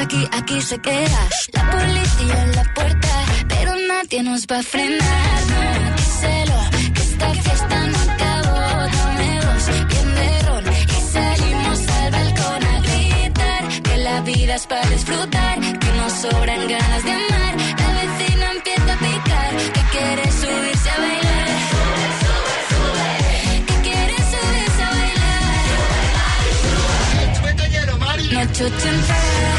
aquí, aquí se queda. La policía en la puerta, pero nadie nos va a frenar. No, díselo, que esta fiesta no acabó. Dame dos, bien de ron, y salimos al balcón a gritar. Que la vida es para disfrutar, que nos sobran ganas de amar. La vecina empieza a picar, que quiere subirse a bailar. Que quiere subirse a bailar. Noche ochentera,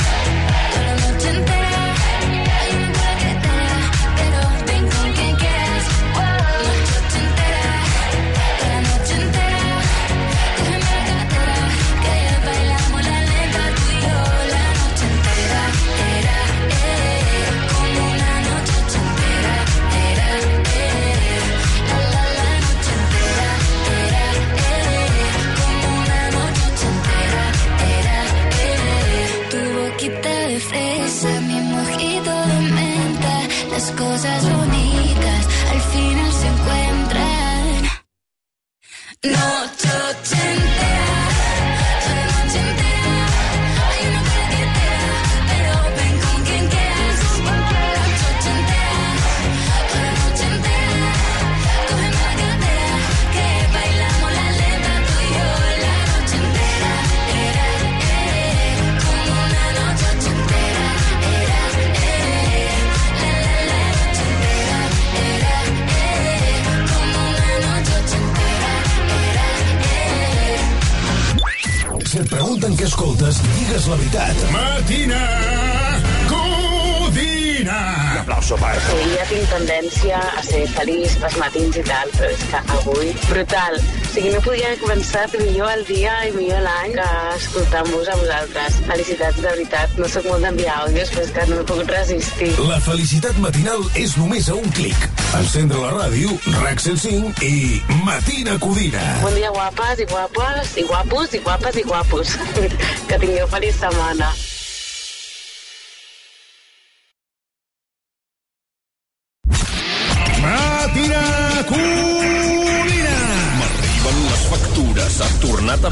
matins i tal, però és que avui, brutal. O sigui, no podia començar millor el dia i millor l'any que escoltant-vos a vosaltres. Felicitats, de veritat. No sóc molt d'enviar àudios, però és que no m'he pogut resistir. La felicitat matinal és només a un clic. Encendre la ràdio, RAC 105 i Matina Codina. Bon dia, guapes i guapes, i guapos, i guapes i guapos. que tingueu feliç setmana.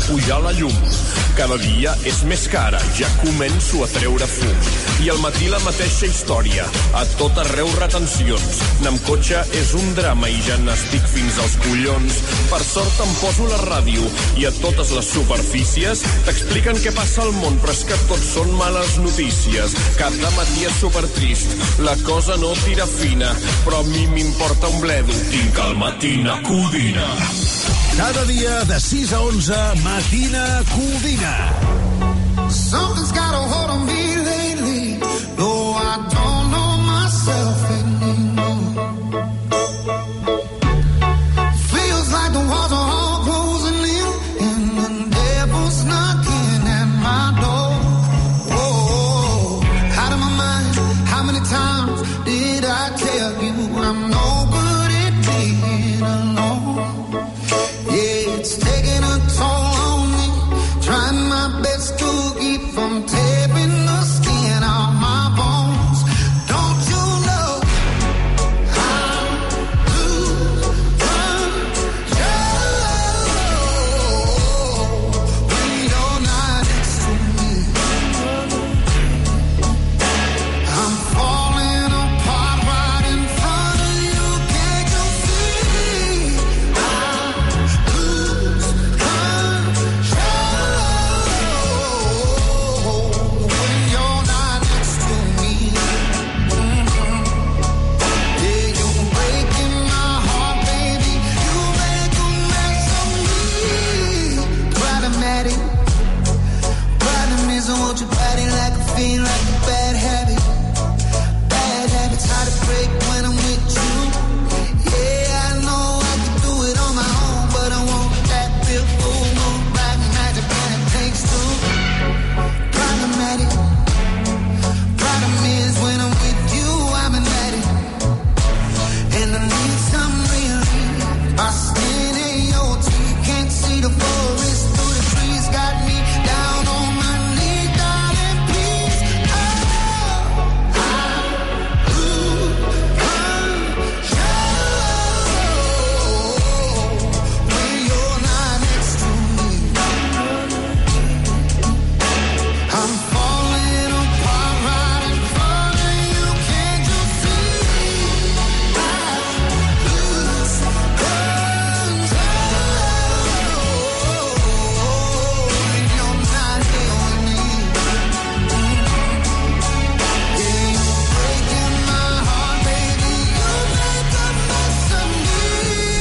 Tornat a pujar la llum. Cada dia és més cara, ja començo a treure fum. I al matí la mateixa història, a tot arreu retencions. Anar amb cotxe és un drama i ja n'estic fins als collons. Per sort em poso la ràdio i a totes les superfícies t'expliquen què passa al món, però és que tot són males notícies. Cada matí és supertrist, la cosa no tira fina, però a mi m'importa un bledo, tinc el matina codina. Cada dia de 6 a 11, Matina Codina. Something's got a hold on me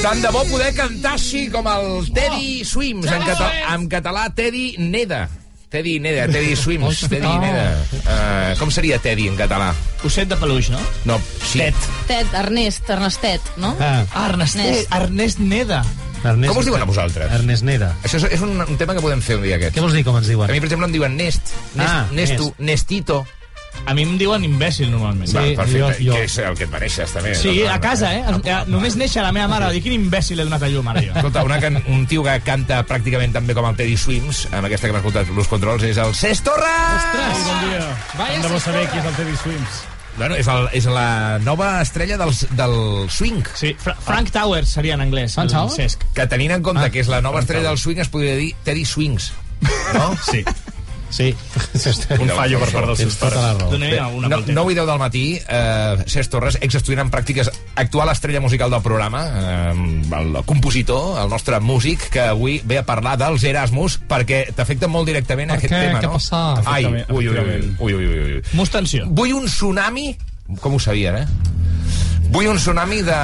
Tant de bo poder cantar així com el Teddy Swims, en, cata en català Teddy Neda. Teddy Neda, Teddy Swims, Teddy Neda. Uh, com seria Teddy en català? Osset de peluix, no? No, sí. Tet. Ted, Ernest, Ernestet, no? Ah, Ah, Ernestet. Ernest Neda. Ernest, Com us diuen a vosaltres? Ernest Neda. Això és, és un, un tema que podem fer un dia aquest. Què vols dir com ens A diuen? mi, per exemple, em diuen Nest, Nest, Ah, Nesto, Nest. Nestito. A mi em diuen imbècil, normalment. Sí, Va, perfecte. jo- jo. Que és el que et mereixes, també. Sí, No, no, a casa, eh? no, Eh, Només néixer la meva mare. Dic, quin imbècil he donat a llum, ara jo. Escolta, una can, un tio que canta pràcticament també com el Teddy Swims, amb aquesta que hem escoltat los controls, és el Cesc Torres! Ostres! Bon dia. Tant de bo saber qui és el Teddy Swims. Bueno, és, el, és la nova estrella del, del swing. Sí, Fra Frank Towers seria en anglès. Frank el Towers? Cesc. Que tenint en compte Ah, que és la nova estrella del swing, es podria dir Teddy Swings. No? Sí. Sí. Un fallo per part dels seus tota pares. una no, volteta. 9 i 10 del matí, eh, Cesc Torres, exestudiant en pràctiques, actual estrella musical del programa, eh, el compositor, el nostre músic, que avui ve a parlar dels Erasmus, perquè t'afecta molt directament Per aquest què? tema, Què no? ha passat? Ai, ui, ui, ui, ui, ui, ui, ui. Mus tensió. Vull un tsunami, com ho sabien, eh? Vull un tsunami de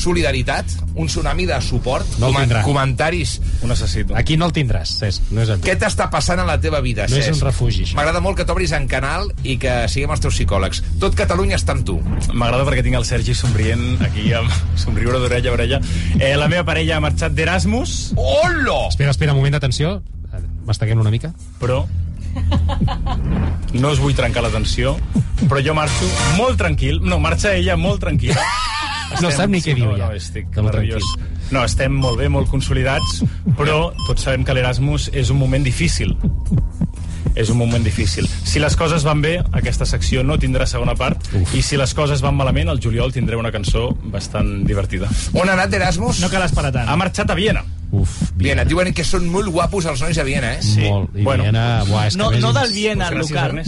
solidaritat, un tsunami de suport, No el tindrà. comentaris. Ho necessito. Aquí no el tindràs, Cesc. No és amb Què t'està passant a la teva vida, No és Cesc? un refugi, això. M'agrada molt que t'obris en canal i que siguem els teus psicòlegs. Tot Catalunya està amb tu. M'agrada perquè tinc el Sergi somrient aquí, amb somriure d'orella a orella. Eh, la meva parella ha marxat d'Erasmus, Hola! Espera, espera, un moment d'atenció. Masteguem una mica. però no us vull trencar l'atenció, però jo marxo molt tranquil. No, marxa ella molt tranquil·la. No sap ni què diu, no, ja, No, estic nerviós. No, estem molt bé, molt consolidats, però tots sabem que l'Erasmus és un moment difícil. És un moment difícil. Si les coses van bé, aquesta secció no tindrà segona part, Uf. i si les coses van malament, el juliol tindré una cançó bastant divertida. On ha anat d'Erasmus? No cal esperar tant. Ha marxat a Viena. Uf, Viena. Et diuen que són molt guapos els nois de Viena, eh? Sí. Molt. I Bueno. Viena, buah, és que No, més no del Viena, el local.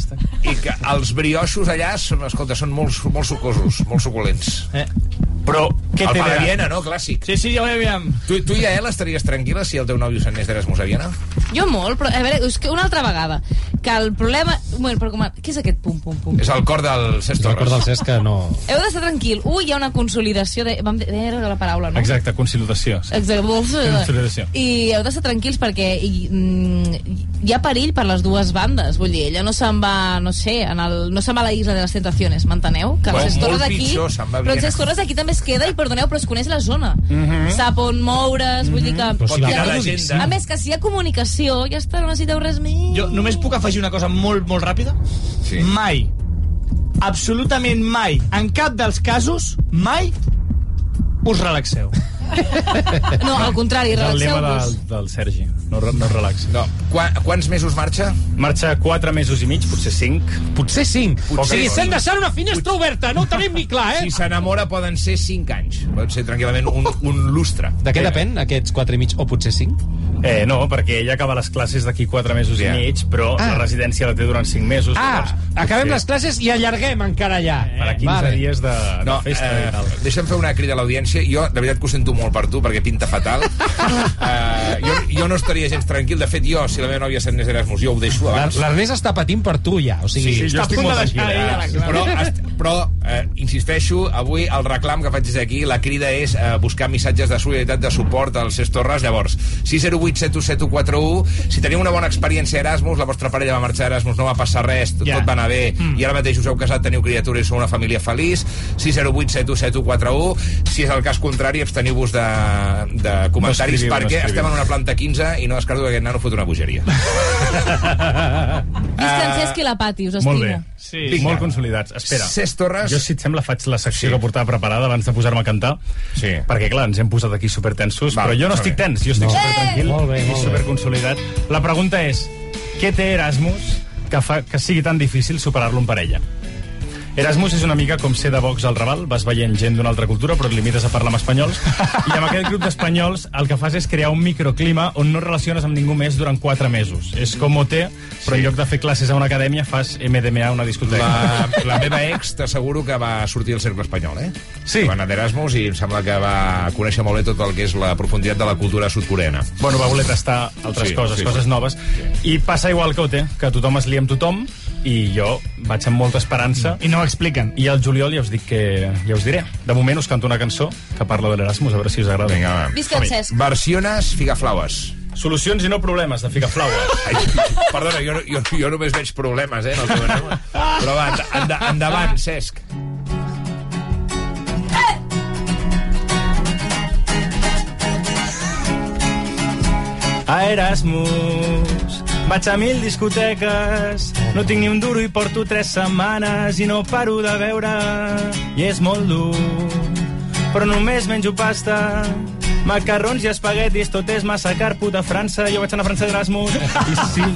I que els brioixos allà són, escolta, són molt, molt sucosos, molt suculents. Eh? Però què El té de? Viena, no? Clàssic. Sí, sí, ja ho veiem. Tu, tu i a ell estaries tranquil·la si el teu nòvio s'anés d'Erasmus a Viena? Jo molt, però a veure, és que una altra vegada, que el problema... Bueno, però com a... Què és aquest pum, pum, pum? És el cor del Cesc És el cor del Torres. Cesc que no... Heu d'estar tranquil. Ui, hi ha una consolidació de... Vam dir era la paraula, no? Exacte, conciliació. Sí. Exacte. Consolidació. I heu d'estar tranquils perquè hi, mm, hi ha perill per les dues bandes. Vull dir, ella no se'n va, no sé, en el, no se'n va a la isla de les tentaciones, m'enteneu? Que el Bueno, Cesc Torres molt aquí... pitjor, se'n va a però el. Cesc Torres aquí també es queda i, perdoneu, però es coneix la zona. Sap on moure's, vull dir que... Però si que va a, més, l'agenda. a més, que si hi ha comunicació, ja està, no necessiteu res més. Jo només puc afegir una cosa molt, molt ràpida. Sí. Mai, absolutament mai, en cap dels casos, mai us relaxeu. No, al contrari, És el lema relaxeu-vos. del, del Sergi. No, no es relaxi. No. Qua, quants mesos marxa? Marxa 4 mesos i mig, potser 5. Potser cinc. Potser o sigui, estem deixant una finestra oberta, no ho tenim ni clar, eh? Si s'enamora poden ser 5 anys. Poden ser tranquil·lament un, un lustre. De què depèn, aquests quatre i mig, o potser cinc? Eh, no, perquè ella acaba les classes d'aquí 4 mesos Ja. i mig, però Ah. la residència la té durant 5 mesos. Ah, llavors, acabem potser les classes i allarguem encara allà. Per a 15 Vale. dies de, de No, festa i eh, tal. deixa'm fer una crida a l'audiència. Jo, de veritat, que ho sento molt per tu, perquè pinta fatal. eh, jo, jo no estaria gens tranquil. De fet, jo, si la meva nòvia s'anés d'Erasmus, jo ho deixo abans. L'Ernest està patint per tu, ja. O sigui, Sí, sí, jo estic molt tranquil. Eh? Però, est- però eh, insisteixo, avui el reclam que faig des d'aquí, la crida és eh, buscar missatges de solidaritat, de suport al Cesc Torres. Llavors, 608 71741, si teniu una bona experiència a Erasmus, la vostra parella va marxar a Erasmus, no va passar res, tot, Ja. tot va anar bé, mm. i ara mateix us heu casat, teniu criatures i sou una família feliç, 608 71741, si és el cas contrari, absteniu-vos de, de comentaris, no perquè escriviu. estem en una planta 15 i no descarto que aquest nano fot una bogeria. Visca en Cesc i la Pati, us estimo. Molt bé. Sí. Vinga. Molt consolidats. Espera. Cesc Torres... Jo, si et sembla, faig la secció Sí. que portava preparada abans de posar-me a cantar. Sí. Perquè, clar, ens hem posat aquí supertensos, Val, però jo no estic bé. tens, jo estic No. supertranquil Molt bé, i bé. superconsolidat. La pregunta és, què té Erasmus que fa que sigui tan difícil superar-lo en parella? Erasmus és una mica com ser de Vox al Raval, vas veient gent d'una altra cultura però et limites a parlar amb espanyols i amb aquest grup d'espanyols el que fas és crear un microclima on no relaciones amb ningú més durant 4 mesos. És com OT, però en lloc de fer classes a una acadèmia fas MDMA a una discoteca. La, la meva ex t'asseguro que va sortir del cercle espanyol, eh? Sí. Va anar d'Erasmus i em sembla que va conèixer molt bé tot el que és la profunditat de la cultura sud-coreana. Bueno, va voler tastar altres Sí, coses, sí, coses sí. noves. I passa igual que OT, que tothom es lia amb tothom i jo vaig amb molta esperança. I no ho expliquen. I al juliol ja us dic que... ja us diré. De moment us canto una cançó que parla de l'Erasmus, a veure si us agrada. Vinga, va. Visca el Cesc. Versiones Figaflaues. Solucions i no problemes, de Figaflaues. Ai, perdona, jo, jo, jo només veig problemes, eh, programa. Però va, end, end, endavant, Cesc. A Erasmus vaig a mil discoteques, no tinc ni un duro i porto tres setmanes i no paro de veure. I és molt dur, però només menjo pasta, macarrons i espaguetis, tot és massa car, puta França, jo vaig anar a França d'Erasmus. I sí,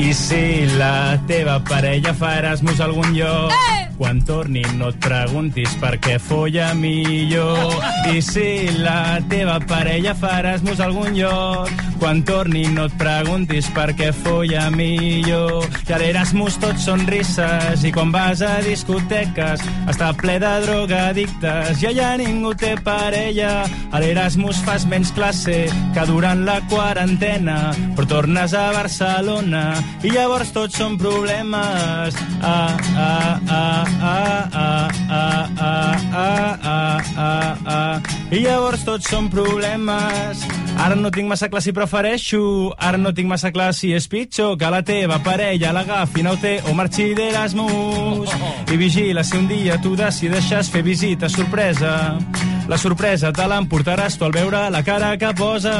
i si la teva parella fa Erasmus a algun lloc, quan torni no et preguntis per què folla millor. I si la teva parella fa Erasmus a algun lloc, quan torni no et preguntis per què folla millor. I a l'Erasmus tots són risses i quan vas a discoteques està ple de drogadictes i allà ningú té parella. A l'Erasmus fas menys classe que durant la quarantena, però tornes a Barcelona i llavors tots són problemes. Ah, ah, ah, ah, ah, ah, ah, ah, ah, ah, ah. I llavors tots són problemes. Ara no tinc massa clar si prefereixo, ara no tinc massa clar si és pitjor que la teva parella l'agafi, té o marxi d'Erasmus. I vigila si un dia tu decideixes fer visita sorpresa. La sorpresa te l'emportaràs tu al veure la cara que posa.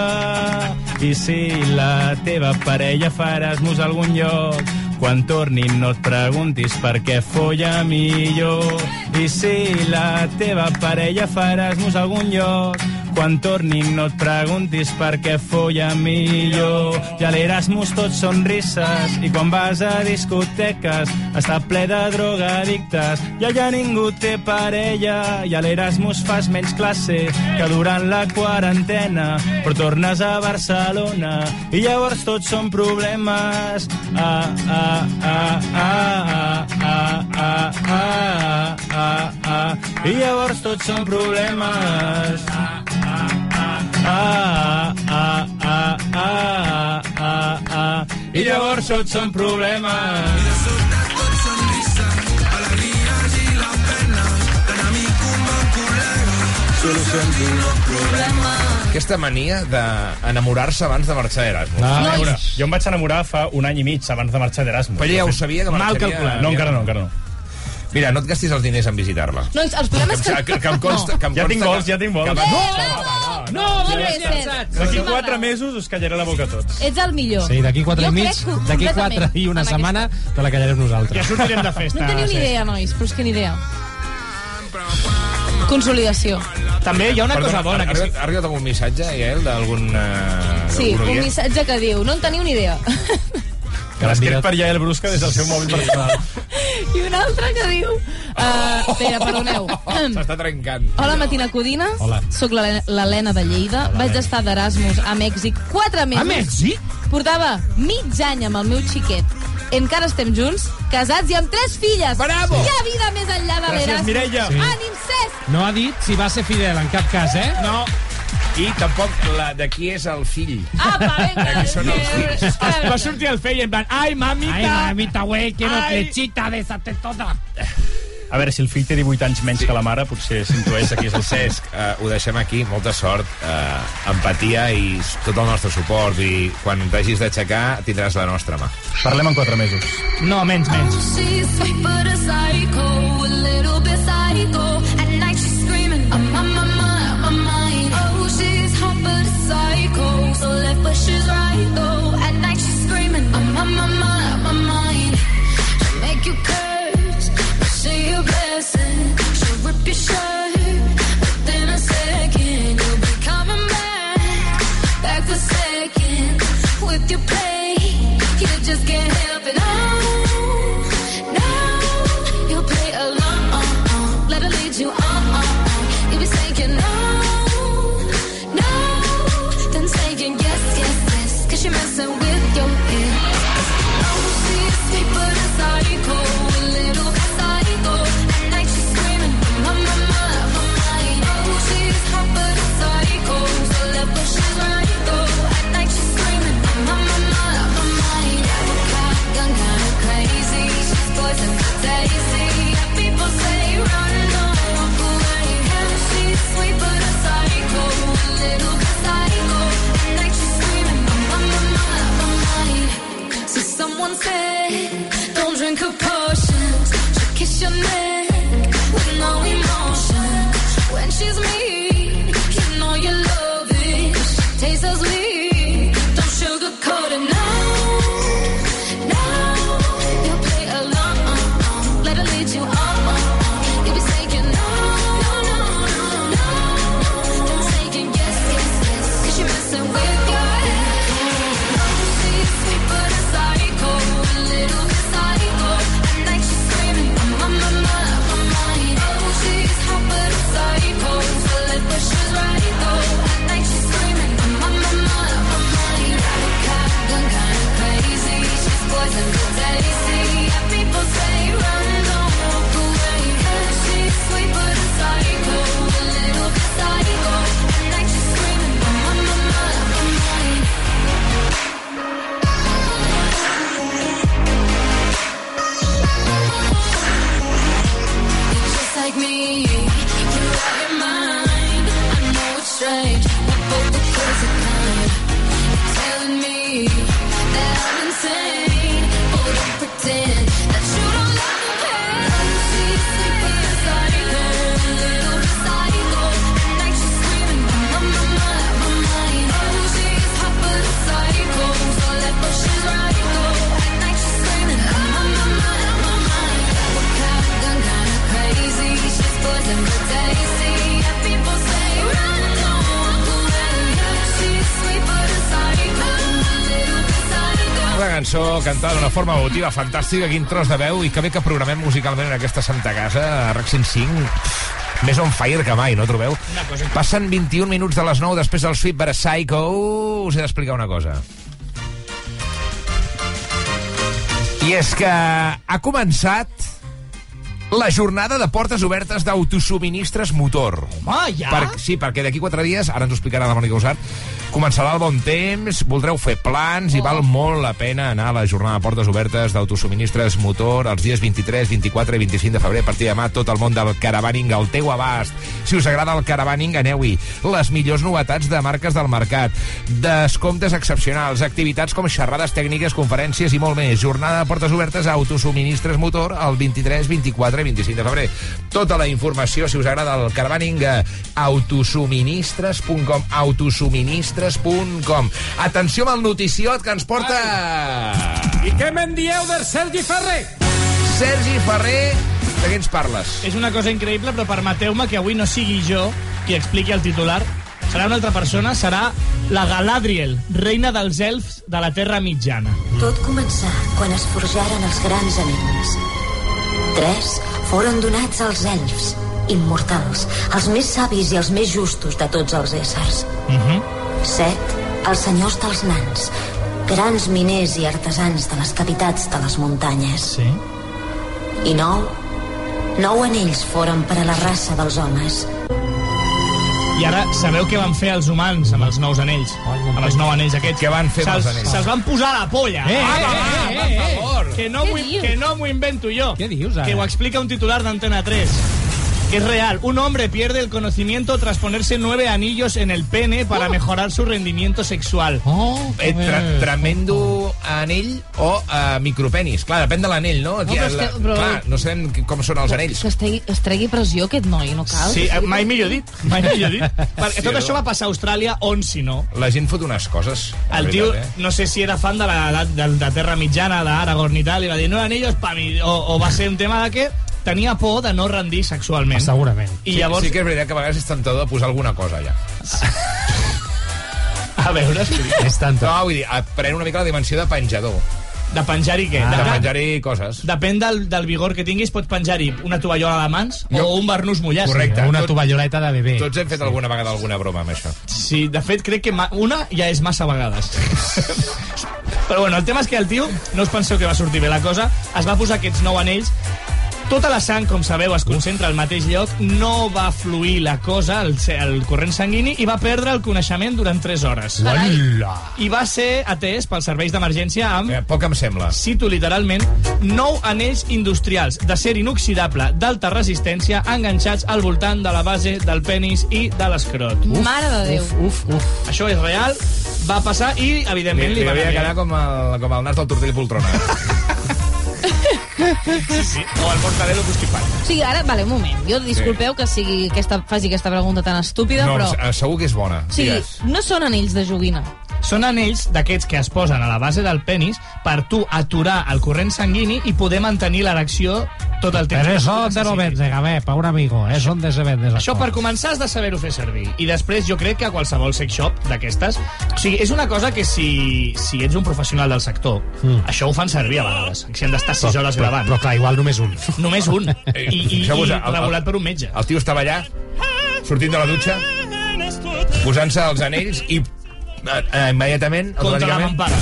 I si la teva parella fa Erasmus a algun lloc, quan torni no et preguntis per què folla millor. I si la teva parella fa Erasmus a algun lloc, quan torni no et preguntis per què folla millor. I a l'Erasmus tots són risses i quan vas a discoteques està ple de drogadictes i allà ningú té parella i a l'Erasmus fas menys classe que durant la quarantena però tornes a Barcelona i llavors tots són problemes ah, ah, ah, ah, ah, ah, ah, ah, ah, ah. i llavors tots són problemes ah, ah, ah, ah, ah, ah. I llavors tots són problemes. Aquesta mania d'enamorar-se abans de marxar d'Erasmus. Ah, Nois. veure, jo em vaig enamorar fa un any i mig abans de marxar d'Erasmus. Però ja ho sabia que Mal marxaria... calculat. No, encara no, encara no. Mira, no et gastis els diners en visitar-la. Nois, el problema és que... Que, que, em consta, que em Ja consta tinc vols, que- ja tinc vols. que No, vas- no, no, no, no, no, D'aquí quatre mesos us callaré la boca a tots. Ets el millor. Sí, d'aquí quatre Jo i mig, crec que d'aquí completament quatre i una amb setmana te la callarem Ja nosaltres. sortirem de festa. No teniu ni idea, nois, però és que ni idea. Consolidació. També hi ha una Perdona, cosa bona. ha, Que arribat, ha arribat algun missatge, Iael, d'algun... Uh, Sí, un missatge que diu, no en teniu ni idea. Que l'escric per Jael Brusca des del seu mòbil personal. I un altre que diu... Uh, espera, perdoneu. S'està trencant. Hola, Matina Codina. Hola. Soc l'Helena- de Lleida. Vaig estar d'Erasmus a Mèxic 4 mesos. A Mèxic? Portava mig any amb el meu xiquet. Encara estem junts, casats i amb tres filles. Bravo! Hi ha vida més enllà de Gràcies, l'Erasmus. Mireia. Sí. Ànim, Cesc! No ha dit si va ser fidel en cap cas, eh? No, i tampoc la de qui és el fill. Apa, venga. De qui són els fills. Va sortir el fei en plan, ai, mamita! Ai, mamita, güey, quiero Ai. flechita de esa tetona. A veure, si el fill té 18 anys menys que la mare, potser s'intueix aquí és el Cesc, uh, ho deixem aquí, molta sort, uh, empatia i tot el nostre suport i quan t'hagis d'aixecar tindràs la nostra mà. Parlem en 4 mesos. No, menys, menys. She's bushes cançó cantada d'una forma emotiva fantàstica, quin tros de veu, i que bé que programem musicalment en aquesta santa casa, a RAC 105, més on fire que mai, no trobeu? Passen 21 minuts de les 9 després del Sweet But a Psycho. Us he d'explicar una cosa. I és que ha començat la jornada de portes obertes d'autosubministres motor. Home, ja? Per, sí, perquè d'aquí quatre dies, ara ens ho explicarà la Mònica Usart, començarà el bon temps, voldreu fer plans i val molt la pena anar a la jornada de portes obertes d'autosubministres motor els dies 23, 24 i 25 de febrer. A partir de demà, tot el món del caravaning al teu abast. Si us agrada el caravaning, aneu-hi. Les millors novetats de marques del mercat, descomptes excepcionals, activitats com xerrades tècniques, conferències i molt més. Jornada de portes obertes a autosubministres motor el 23, 24 i 25 de febrer. Tota la informació, si us agrada el caravaning, a autosuministres.com autosuministres.com Atenció amb el noticiot que ens porta... I què me'n dieu del Sergi Ferrer? Sergi Ferrer, de què ens parles? És una cosa increïble, però permeteu-me que avui no sigui jo qui expliqui el titular. Serà una altra persona, serà la Galadriel, reina dels elfs de la Terra Mitjana. Tot començà quan es forjaren els grans anells. Tres foren donats als elfs, immortals, els més savis i els més justos de tots els éssers. Uh -huh. Set, els senyors dels nans, grans miners i artesans de les cavitats de les muntanyes. Sí. I nou, nou anells foren per a la raça dels homes. I ara sabeu què van fer els humans amb els nous anells? Amb els nous anells aquests. Què van fer amb els anells? Se'ls van posar a la polla. Eh, eh, eh, eh, eh, favor. Que no Què m'ho dius? que no m'ho invento jo. Què dius, ara? Que ho explica un titular d'Antena 3. Es real. Un hombre pierde el conocimiento tras ponerse nueve anillos en el pene para mejorar su rendimiento sexual. Oh, Eh, tra tremendo anell o uh, micropenis. Clar, depèn de l'anell, no? Aquí, però la, que- però- Clar, no sabem com són els anells. Que es tregui, es tregui pressió aquest noi, no cal? Sí, eh, mai millor dit. Mai millor dit. Perquè Sí, tot no? això va passar a Austràlia, on si no. La gent fot unes coses. El tio, eh? no sé si era fan de la de, de, de Terra Mitjana, d'Aragorn i tal, i va dir, no, anillos pa mi, o, o va ser un tema de que tenia por de no rendir sexualment. Segurament. I llavors, Sí, sí que és veritat que a vegades és tentador de posar alguna cosa allà. a veure, explica. És tant. No, vull dir, pren una mica la dimensió de penjador. de penjar-hi què? De de, penjar-hi coses. Depèn del, del vigor que tinguis, pots penjar-hi una tovallola de mans Jo- o un barnús mullat. Correcte. Una tovalloleta de bebè. Tots hem fet alguna vegada alguna broma amb això. Sí, de fet, crec que una ja és massa vegades. Però bueno, el tema és que el tio, no us penseu que va sortir bé la cosa, es va posar aquests nou anells tota la sang, com sabeu, es concentra al mateix lloc, no va fluir la cosa, el, el corrent sanguini, i va perdre el coneixement durant 3 hores. Uala. I va ser atès pels serveis d'emergència amb, Eh, poc em sembla. cito literalment, nou anells industrials d'acer inoxidable d'alta resistència enganxats al voltant de la base del penis i de l'escrot. Mare de Déu. Uf, uf. Això és real, va passar i, Li, evidentment, li, li van havia de haver- quedar com el, com el nas del tortell poltrona. Sí, sí. O el mortadelo constipat. O sigui, ara, vale, un moment. Jo disculpeu que sigui aquesta, faci aquesta pregunta tan estúpida, No, però... eh, segur que és bona. Sigui, Digues. no són anells de joguina. Són anells d'aquests que es posen a la base del penis per tu aturar el corrent sanguini i poder mantenir l'erecció tot el temps. Pero eso te lo vende, a ver, para un amigo. Eso donde se vende. Això per començar has de saber-ho fer servir. I després jo crec que a qualsevol sex shop d'aquestes... O sigui, és una cosa que si, si ets un professional del sector, mm. això ho fan servir a vegades. Si han d'estar 6 hores gravant. Però clar, igual només un. Només un. I, i, i el- regulat per un metge. El tio estava allà, sortint de la dutxa, posant-se els anells i eh, eh, immediatament, Contra la automàticament, mampara.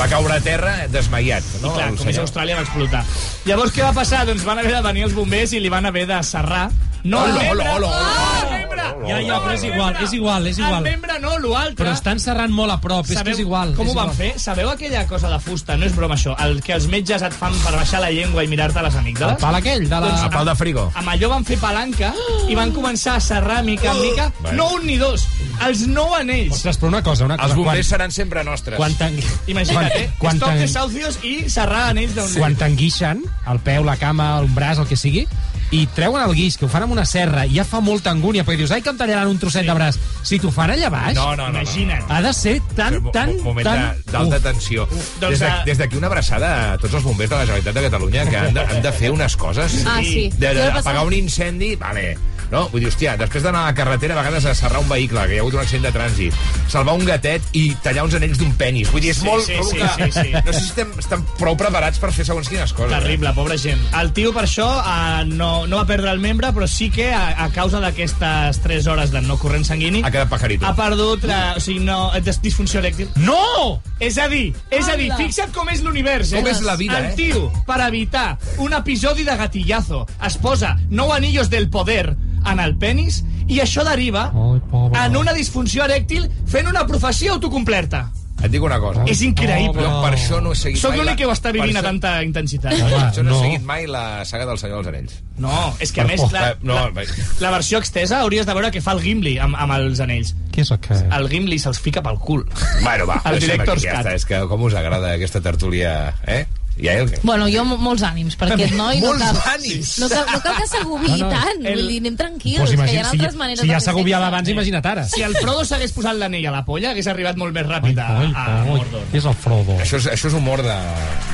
va caure a terra desmaiat. No, I clar, com és? Austràlia va explotar. Llavors què va passar? Doncs van haver de venir els bombers i li van haver de serrar. No Hola, hola, hola, hola. El membre! Ja, ja, però és igual, és igual, és El igual. membre no, l'altre. Però estan serrant molt a prop, és que és igual. com és ho van igual. fer? Sabeu aquella cosa de fusta? No és broma això. El que els metges et fan per baixar la llengua i mirar-te les El amígdales? pal aquell de la... Doncs- El pal de frigo. Amb allò van fer palanca i van començar a serrar mica en mica. Bueno. No un ni dos, els nou anells. Ostres, però una cosa, una cosa. Els bombers quan, seran sempre nostres. quan, tan, Imagina't, eh? quan, Stop tan, desahucios i serrar anells d'un... quan t'enguixen, el peu, la cama, un braç, el que sigui, i treuen el guix, que ho fan amb una serra, i ja fa molta angúnia, perquè dius, ai, que em tallaran un trosset de braç. Si t'ho fan allà baix, No, no, no. no. Imagina't. ha de ser tan, Mo- tan, mo- moment tan... de- d'alta tensió. Doncs, Des de- eh, Des d'aquí una abraçada a tots els bombers de la Generalitat de Catalunya que han de, han de fer unes coses. Ah, sí. De, de, apagar un incendi, vale, no? Vull dir, hòstia, després d'anar a la carretera, a vegades a serrar un vehicle, que hi ha hagut un accident de trànsit, salvar un gatet i tallar uns anells d'un penis. Vull dir, és Sí, molt... sí, sí, que- sí, sí. No sé si estem, estem prou preparats per fer segons quines coses. eh? Terrible, pobra gent. El tio, per això, uh, no, no va perdre el membre, però sí que, a, a causa d'aquestes 3 hores de no corrent sanguini... Ha quedat pajarito. Ha perdut, la, o sigui, no, dis- disfunció erèctil. No! És a dir, és a dir, fixa't com és l'univers, eh? Com és la vida, El eh? tio, per evitar un episodi de gatillazo, es posa nou anillos del poder en el penis i això deriva Ai, pobre. en una disfunció erèctil fent una professió autocomplerta. Et dic una cosa. És increïble. Jo per això no he seguit Soc l'únic que ho està vivint a tanta intensitat. Home, Per això no, no. he seguit mai la saga del Senyor dels Anells. No, és que a més la, no, la, la versió extesa hauries de veure què fa el Gimli amb, amb els anells. Què és aquest? El Gimli se'ls fica pel cul. Bueno, va, El director's aquí, ja cut. està. És que com us agrada aquesta tertúlia, eh? I a ell... Bueno, jo mo- molts ànims, perquè aquest noi no Molts cal, ànims. no cal, no cal que s'agobiï No, no, tant. el- Vull dir, anem tranquils, Pues que hi imagina, ha si, altres maneres si ja s'agobiava abans, imagina't ara. Si el Frodo s'hagués posat l'anell a la polla, hagués arribat molt més Ai, ràpid a, ai, a Mordor. Què és el Frodo? Això és, això és humor de...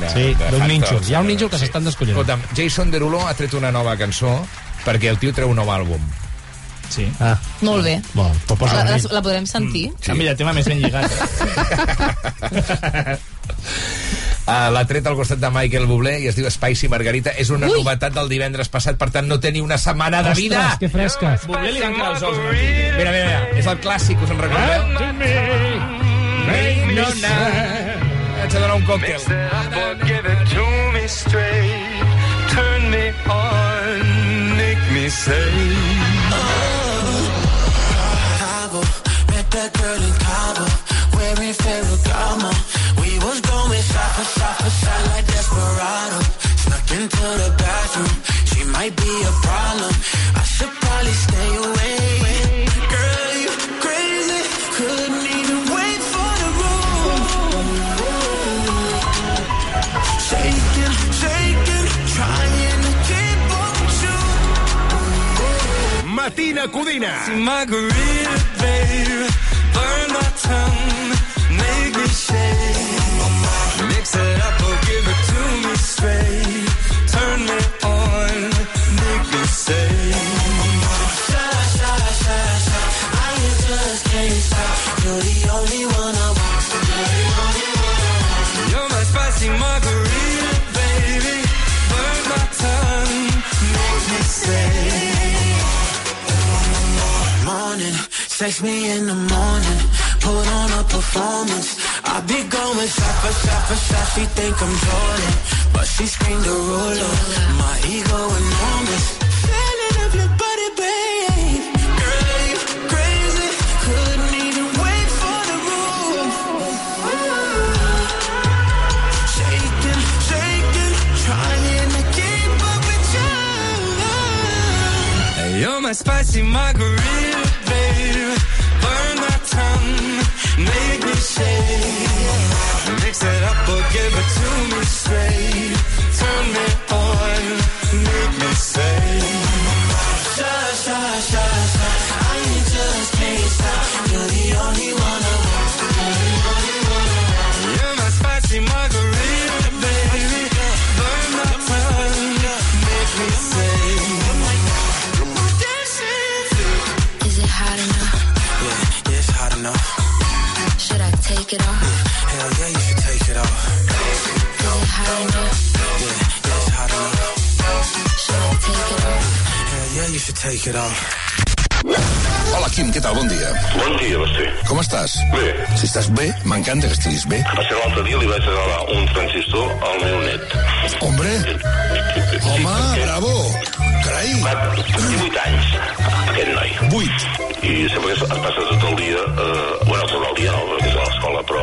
de Sí, d'un nínxol. Hi ha un nínxol que s'estan descollint. Escolta'm, Jason Derulo ha tret una nova cançó perquè el tio treu un nou àlbum. Sí. Ah, Molt bé. posa La, la, la, podrem sentir? Sí. Mira, tema més ben lligat. Uh, L'ha tret al costat de Michael Bublé i es diu Spicy Margarita. És una Ui! novetat del divendres passat, per tant no té ni una setmana de vida. Ostres, que fresca. Bublé li van quedar els ous. Mira, mira, mira. És el clàssic, us en recordeu? Rain no night. Haig de donar un còctel. Give it to me straight. Turn me on. Make me say. Cabo, met that girl in Cabo, wearing Ferragamo. I should probably stay away. Girl, you crazy, couldn't even wait for the room. Shaking, shaking, trying to keep up with you. Matina Codina. Margarita, babe. Burn my tongue. Make me shake. Sex me in the morning. Put on a performance. I be going shot for shot for shot. She think I'm Jordan, but she screamed a ruler. My ego enormous. Feeling your body, babe. Crazy. Couldn't even wait for the. Shaking, shaking, trying to keep up with you. You're my spicy margarita, Mix it up or give it to me straight. Turn me on, make me say. I just can't stop. You're the only one it off? Hell yeah, you should take it off. Is it hot enough? Yeah, yeah, it's hot enough. Should I take it off? Hell yeah, you should take it off. Hola, Quim, què tal? Bon dia. Bon dia, Basté. Com estàs? Bé. Si estàs bé, m'encanta que estiguis bé. Va ser l'altre dia li vaig regalar un transistor al meu net. Hombre, home, bravo. Carai, Va, té 8 anys, aquest noi. 8. I sempre que es passa tot el dia, eh, bueno, tot el dia no, perquè és a l'escola, però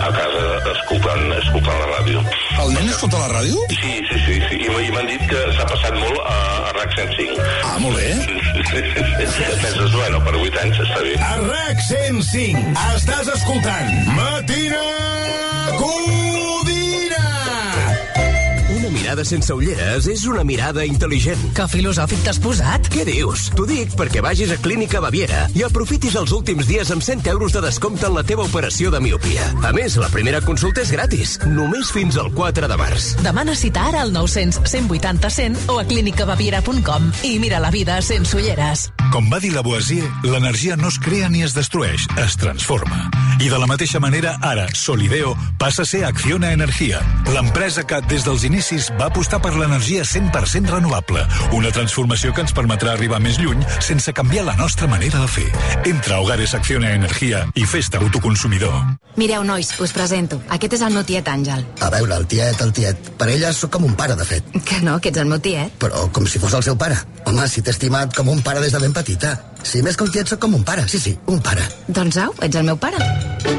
a casa escoltant, escoltant la ràdio. El nen escolta la ràdio? Sí, sí, sí, sí. I, m'han dit que s'ha passat molt a, a RAC 105. Ah, molt bé. Penses, bueno, per 8 anys està bé. A RAC 105 estàs escoltant Matina Codina. Mirada sense ulleres és una mirada intel·ligent. Que filosòfic t'has posat? Què dius? T'ho dic perquè vagis a Clínica Baviera i aprofitis els últims dies amb 100 euros de descompte en la teva operació de miopia. A més, la primera consulta és gratis, només fins al 4 de març. Demana cita ara al 900 180 100 o a clínicabaviera.com i mira la vida sense ulleres. Com va dir Lavoisier, l'energia no es crea ni es destrueix, es transforma. I de la mateixa manera, ara, Solideo passa a ser Acciona Energia, l'empresa que, des dels inicis, va apostar per l'energia 100% renovable, una transformació que ens permetrà arribar més lluny sense canviar la nostra manera de fer. Entra a Hogares Acciona Energia i fes-te autoconsumidor. Mireu, nois, us presento. Aquest és el meu tiet Àngel. A veure, el tiet, el tiet. Per ella sóc com un pare, de fet. Que no, que ets el meu tiet. Però com si fos el seu pare. Home, si t'he estimat com un pare des de ben petita. Si més que un tiet sóc com un pare, sí, sí, un pare. Doncs au, ets el meu pare.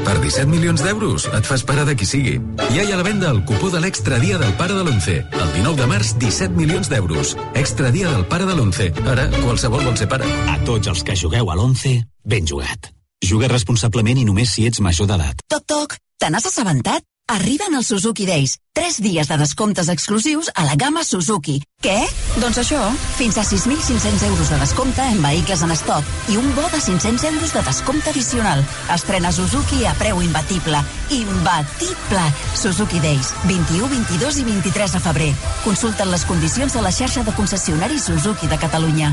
Per 17 milions d'euros et fas pare de qui sigui. Ja hi ha a la venda el cupó de l'extra dia del pare de l'11. El 19 de març, 17 milions d'euros. Extra dia del pare de l'11. Ara, qualsevol vol ser pare. A tots els que jugueu a l'11, ben jugat. Juga responsablement i només si ets major d'edat. Toc, toc, te n'has assabentat? Arriben els Suzuki Days. 3 dies de descomptes exclusius a la gamma Suzuki. Què? Doncs això, fins a 6.500 euros de descompte en vehicles en estoc i un bo de 500 euros de descompte addicional. Estrena Suzuki a preu imbatible. Imbatible! Suzuki Days, 21, 22 i 23 de febrer. Consulten les condicions de la xarxa de concessionaris Suzuki de Catalunya.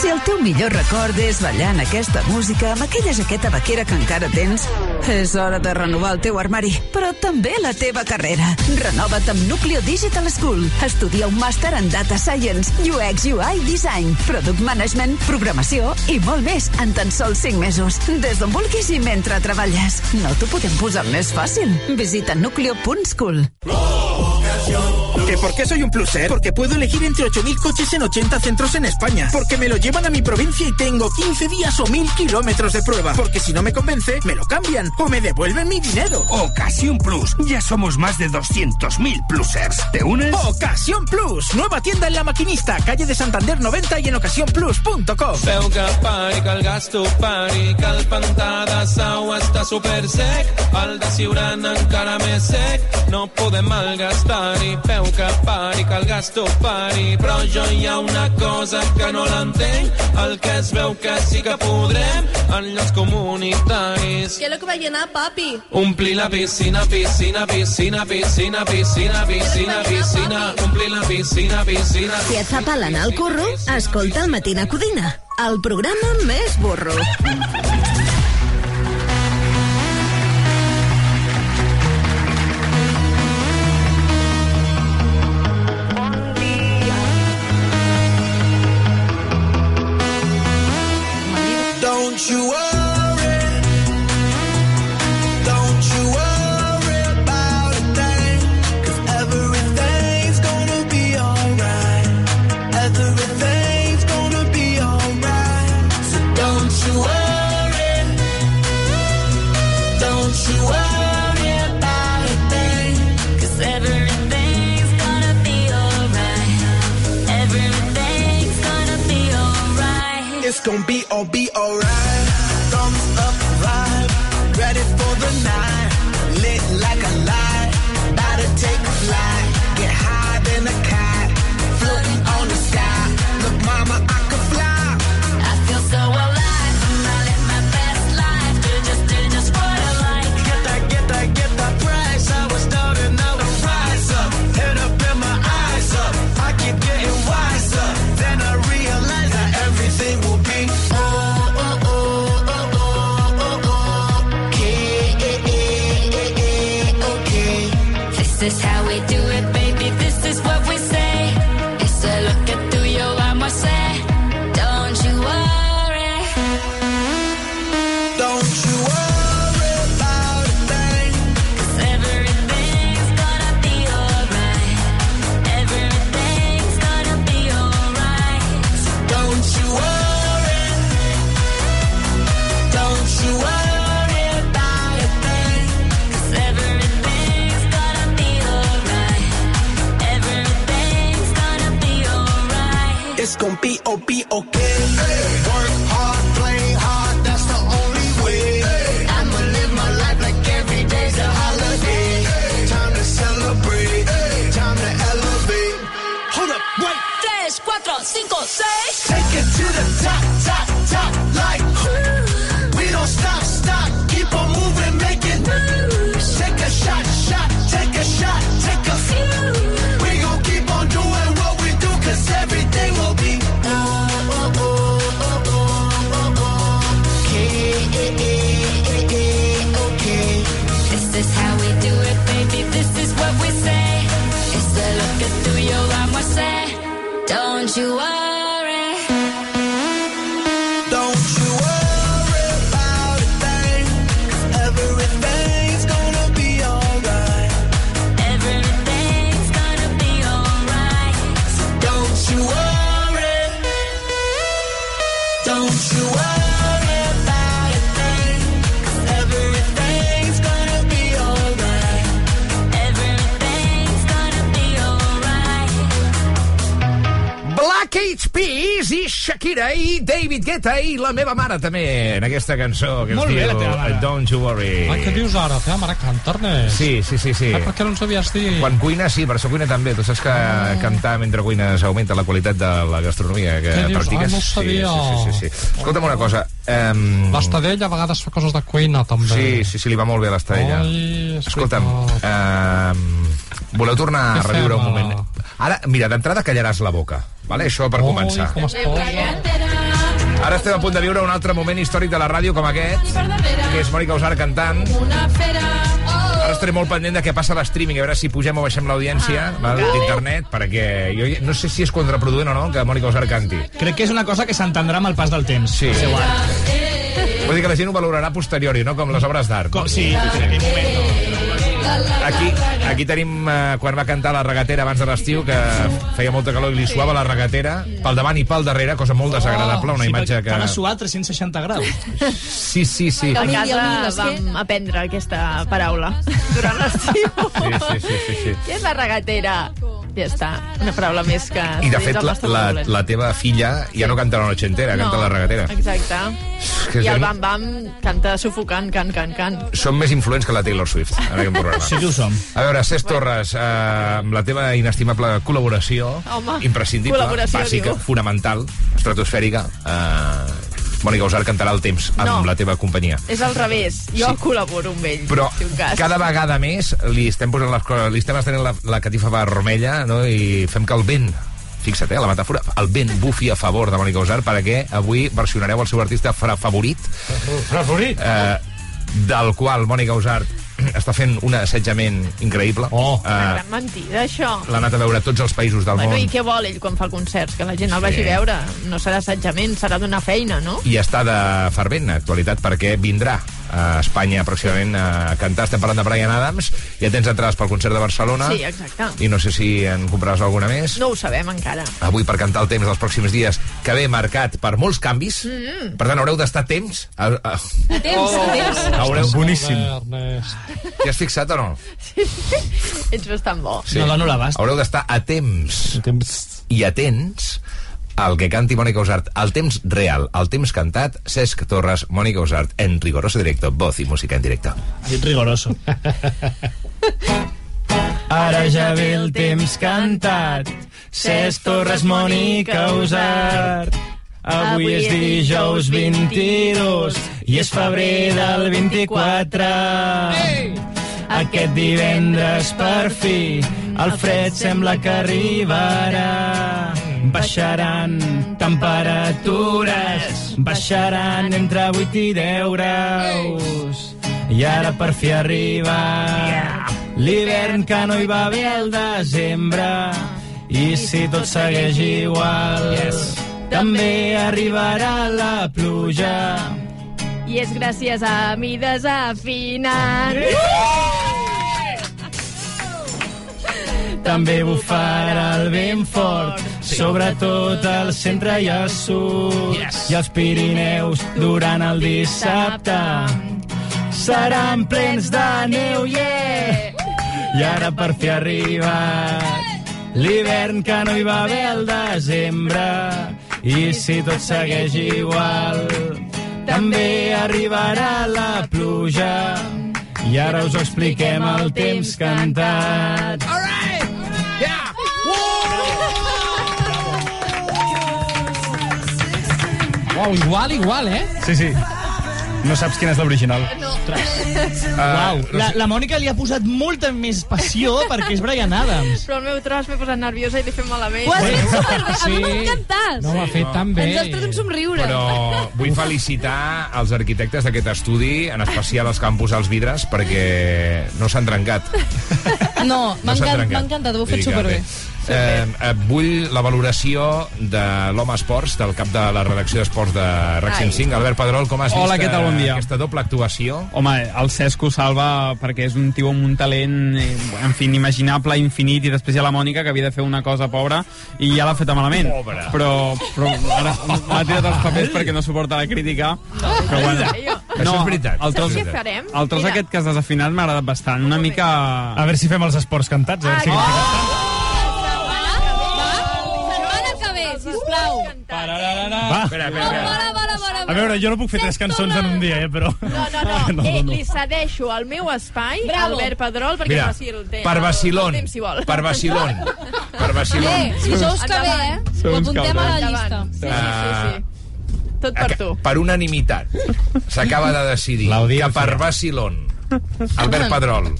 Si el teu millor record és ballant aquesta música amb aquella jaqueta vaquera que encara tens, és hora de renovar el teu armari, però també la teva carrera. Renova't amb Nucleo Digital School. Estudia un màster en Data Science, UX, UI, Design, Product Management, Programació i molt més en tan sols 5 mesos. Des d'on vulguis i mentre treballes. No t'ho podem posar més fàcil. Visita nucleo.school. ¿Que por qué soy un pluser? Porque puedo elegir entre 8.000 coches en 80 centros en España. Porque me lo llevan a mi provincia y tengo 15 días o 1.000 kilómetros de prueba. Porque si no me convence, me lo cambian o me devuelven mi dinero. Ocasión Plus. Ya somos más de 200.000 plusers. ¿Te unes? Ocasión Plus. Nueva tienda en La Maquinista, calle de Santander 90 y en ocasiónplus.com. No podem malgastar-hi. Feu que pari, que el gasto pari, però jo hi ha una cosa que no l'entenc, el que es veu que sí que podrem en llocs comunitaris. ¿Qué es lo que va llenar, papi? Omplir la piscina, piscina, piscina, piscina, piscina, piscina, piscina, omplir la piscina, piscina. Si et fa pal anar al curro, escolta el Matina Codina, el programa més burro. Gonna be alright, everything's gonna be alright. Don't you worry, don't you worry about a thing, everything's gonna be alright, everything's gonna be alright. It's gon' be all be alright. David Guetta i la meva mare també en aquesta cançó que Molt es bé, diu la teva mare. Don't You Worry. Ai, què dius ara? Teva mare canta, Ernest. Sí, sí, sí, sí. Ah, per què no ens havies dit? Quan cuines, sí, per això cuina també. Tu saps que Ah. cantar mentre cuines augmenta la qualitat de la gastronomia que Què dius? practiques. Ah, no sabia. Sí, sí, sí, sí. Escolta'm una cosa. Um... L'Estadella a vegades fa coses de cuina, també. Sí, sí, sí, li va molt bé a l'Estadella. Escolta'm, um... voleu tornar a reviure un moment? Ara, mira, d'entrada callaràs la boca. Vale? Això per començar. com es posa? Ara estem a punt de viure un altre moment històric de la ràdio com aquest, que és Mònica Usar cantant. Ara estaré molt pendent de què passa a l'streaming, a veure si pugem o baixem l'audiència Ah, val, d'internet, perquè jo no sé si és contraproduent o no que Mònica Usar canti. Crec que és una cosa que s'entendrà amb el pas del temps. Sí. Seu art. Vull dir que la gent ho valorarà posteriori, no com les obres d'art. Com, sí, en aquell moment no. Aquí, aquí tenim eh, quan va cantar la regatera abans de l'estiu, que feia molta calor i li suava la regatera, pel davant i pel darrere, cosa molt desagradable, una sí, imatge que... T'ha de suar a 360 graus. Sí, sí, sí. A Sí, casa vam aprendre aquesta paraula durant l'estiu. sí, sí, sí, sí. Què és la regatera? Ja està, una paraula més que... I de fet, la, la, la teva filla ja no canta la noche entera, canta la regatera. Exacte. que I el Bam Bam canta sufocant, can, can, can. Som més influents que la Taylor Swift en aquest programa. Sí que ho som. A veure, Cesc Torres, eh, amb la teva inestimable col·laboració, Home, imprescindible, col·laboració, bàsica, diu. fonamental, estratosfèrica, eh, Mònica Usar cantarà el temps amb No. la teva companyia. És al revés, jo Sí. col·laboro amb ell. Però si un cas. cada vegada més li estem posant les coses, li estem estenent la, la catifa vermella no? i fem que el vent fixa't, eh, la metàfora, el vent bufi a favor de Mònica Usar perquè avui versionareu el seu artista fra favorit Favorit? eh, del qual Mònica Usart està fent un assetjament increïble. Oh. Una Eh, gran mentida, això. L'ha anat a veure a tots els països del Bueno, món i què vol ell quan fa el concerts? Que la gent el vagi Sí. a veure. No serà assetjament, serà d'una feina, no? i està de fervent actualitat perquè vindrà a Espanya pròximament a cantar. Estem parlant de Brian Adams. Ja tens entrades pel concert de Barcelona. Sí, exacte. I no sé si en compraràs alguna més. No ho sabem encara. Avui per cantar el temps dels pròxims dies, que ve marcat per molts canvis. Mm. Per tant, haureu d'estar a temps. A, a... A temps, a temps. Haureu... Boníssim. Ja has fixat o no? Ets bastant bo. Sí. Haureu d'estar a temps. I atents al que canti Mònica Usart. El temps real, el temps cantat, Cesc Torres, Mònica Usart, en rigoroso directo, voz i música en directo. Dit rigoroso. Ara ja ve el temps cantat. Cesc Torres, Mònica Usart. Avui és dijous 22 i és febrer del 24. Aquest divendres, per fi, el fred sembla que arribarà. Baixaran temperatures, baixaran entre 8 i 10 graus. I ara per fi arriba l'hivern que no hi va haver al desembre. I si tot segueix igual, també arribarà la pluja. I és gràcies a mi desafinant. També bufarà el vent fort, sobretot al centre i al sud. I els Pirineus durant el dissabte seran plens de neu, yeah! I ara per fi ha arribat l'hivern que no hi va haver al desembre. I si tot segueix igual, també arribarà la pluja. I ara us expliquem el temps cantat. Uau, igual, igual, eh? Sí, sí. No saps quina és l'original. No. Uau, la, la Mònica li ha posat molta més passió perquè és Brian Adams. Però el meu tros m'he posat nerviosa i l'he fet malament. Ho has fet superbé, a mi m'ha encantat. No ho ha fet tan bé. Ens has tret un somriure. Però vull felicitar els arquitectes d'aquest estudi, en especial els que han posat els vidres, perquè no s'han trencat. No, m'ha No m'ha encantat, ho heu Vull fet dir que superbé. bé. Eh, eh, vull la valoració de l'home esports, del cap de la redacció d'esports de RAC 105. Albert Pedrol, com has Hola, vist què tal? Bon dia. eh, aquesta doble actuació? Home, el Cesc ho salva perquè és un tio amb un talent, eh, en fi, inimaginable, infinit, i després hi ha la Mònica, que havia de fer una cosa pobra, i ja l'ha feta malament. Pobra. Però, però ara m'ha tirat els papers perquè no suporta la crítica. Però bueno, Això és veritat. El tros, Saps què farem? el tros Mira. aquest que has desafinat m'ha agradat bastant. Una mica... A veure si fem els esports cantats. A veure si... Setmana sisplau. Va. Espera, espera, espera. A veure, jo no puc fer tres cançons en un dia, eh, però... No, no, no. Eh, li cedeixo el meu espai a Bravo. Albert Pedrol perquè Mira, faci el temps. per El temps, si vol. per vacilón, per vacilón. Eh, si sous que bé, eh? Ho apuntem a la llista. Sí, sí, Ah. sí, sí. Tot per tu. Per unanimitat s'acaba de decidir que per vacilón Albert Pedrol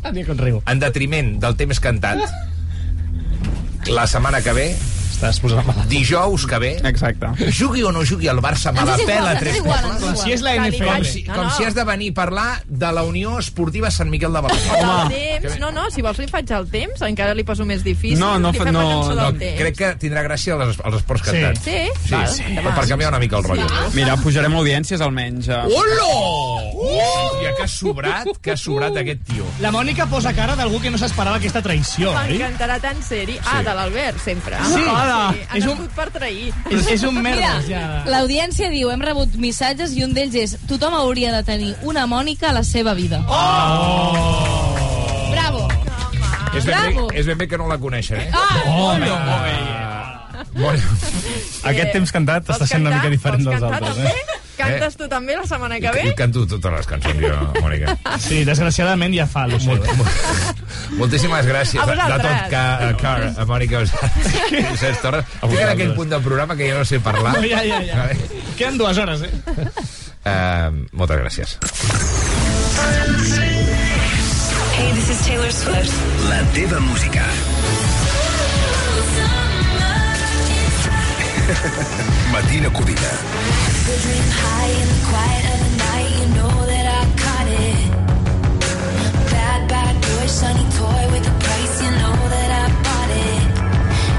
en detriment del temps cantat la setmana que ve Estàs posant malalt. dijous que ve Exacte. jugui o no jugui el Barça me la pela tres pobles. Si és la NFL. com si, com no. si has de venir a parlar de la Unió Esportiva Sant Miquel de El temps, no, no, si vols li faig el temps, encara li poso més difícil. No, no fa- no, no, crec que tindrà gràcia els, els esports Sí. cantats Sí? sí, Val, sí. endavant. per canviar una mica el rotllo Mira, pujarem audiències almenys. eh. Hola! Hòstia, que ha sobrat, que ha sobrat aquest tio. La Mònica posa cara d'algú que no s'esperava aquesta traïció? M'encantarà tant ser-hi. Ah, de l'Albert, sempre. Sí. Hola. sí. És un- per trair. És, és un Mira, merda, ja. l'audiència diu, hem rebut missatges i un d'ells és tothom hauria de tenir una Mònica a la seva vida. Oh! Bravo. És ben, Bravo. bé, és ben bé que no la coneixen, eh? Ah, Oh, no, Molt... Aquest temps cantat està sent una mica diferent dels altres, eh? Cantes tu també la setmana que ve? I canto totes les cançons, jo, Mònica. Sí, desgraciadament ja fa, lo sé. Moltíssimes gràcies A de, de tot, que, Car, a Mònica Cesc Torres. Estic en aquell punt del programa que ja no sé parlar. No, ja, ja, ja. Queden dues hores, eh? Uh, moltes gràcies. Hey, this is Taylor Swift. La teva música. Bad boy, shiny toy with a price, you know that I bought it.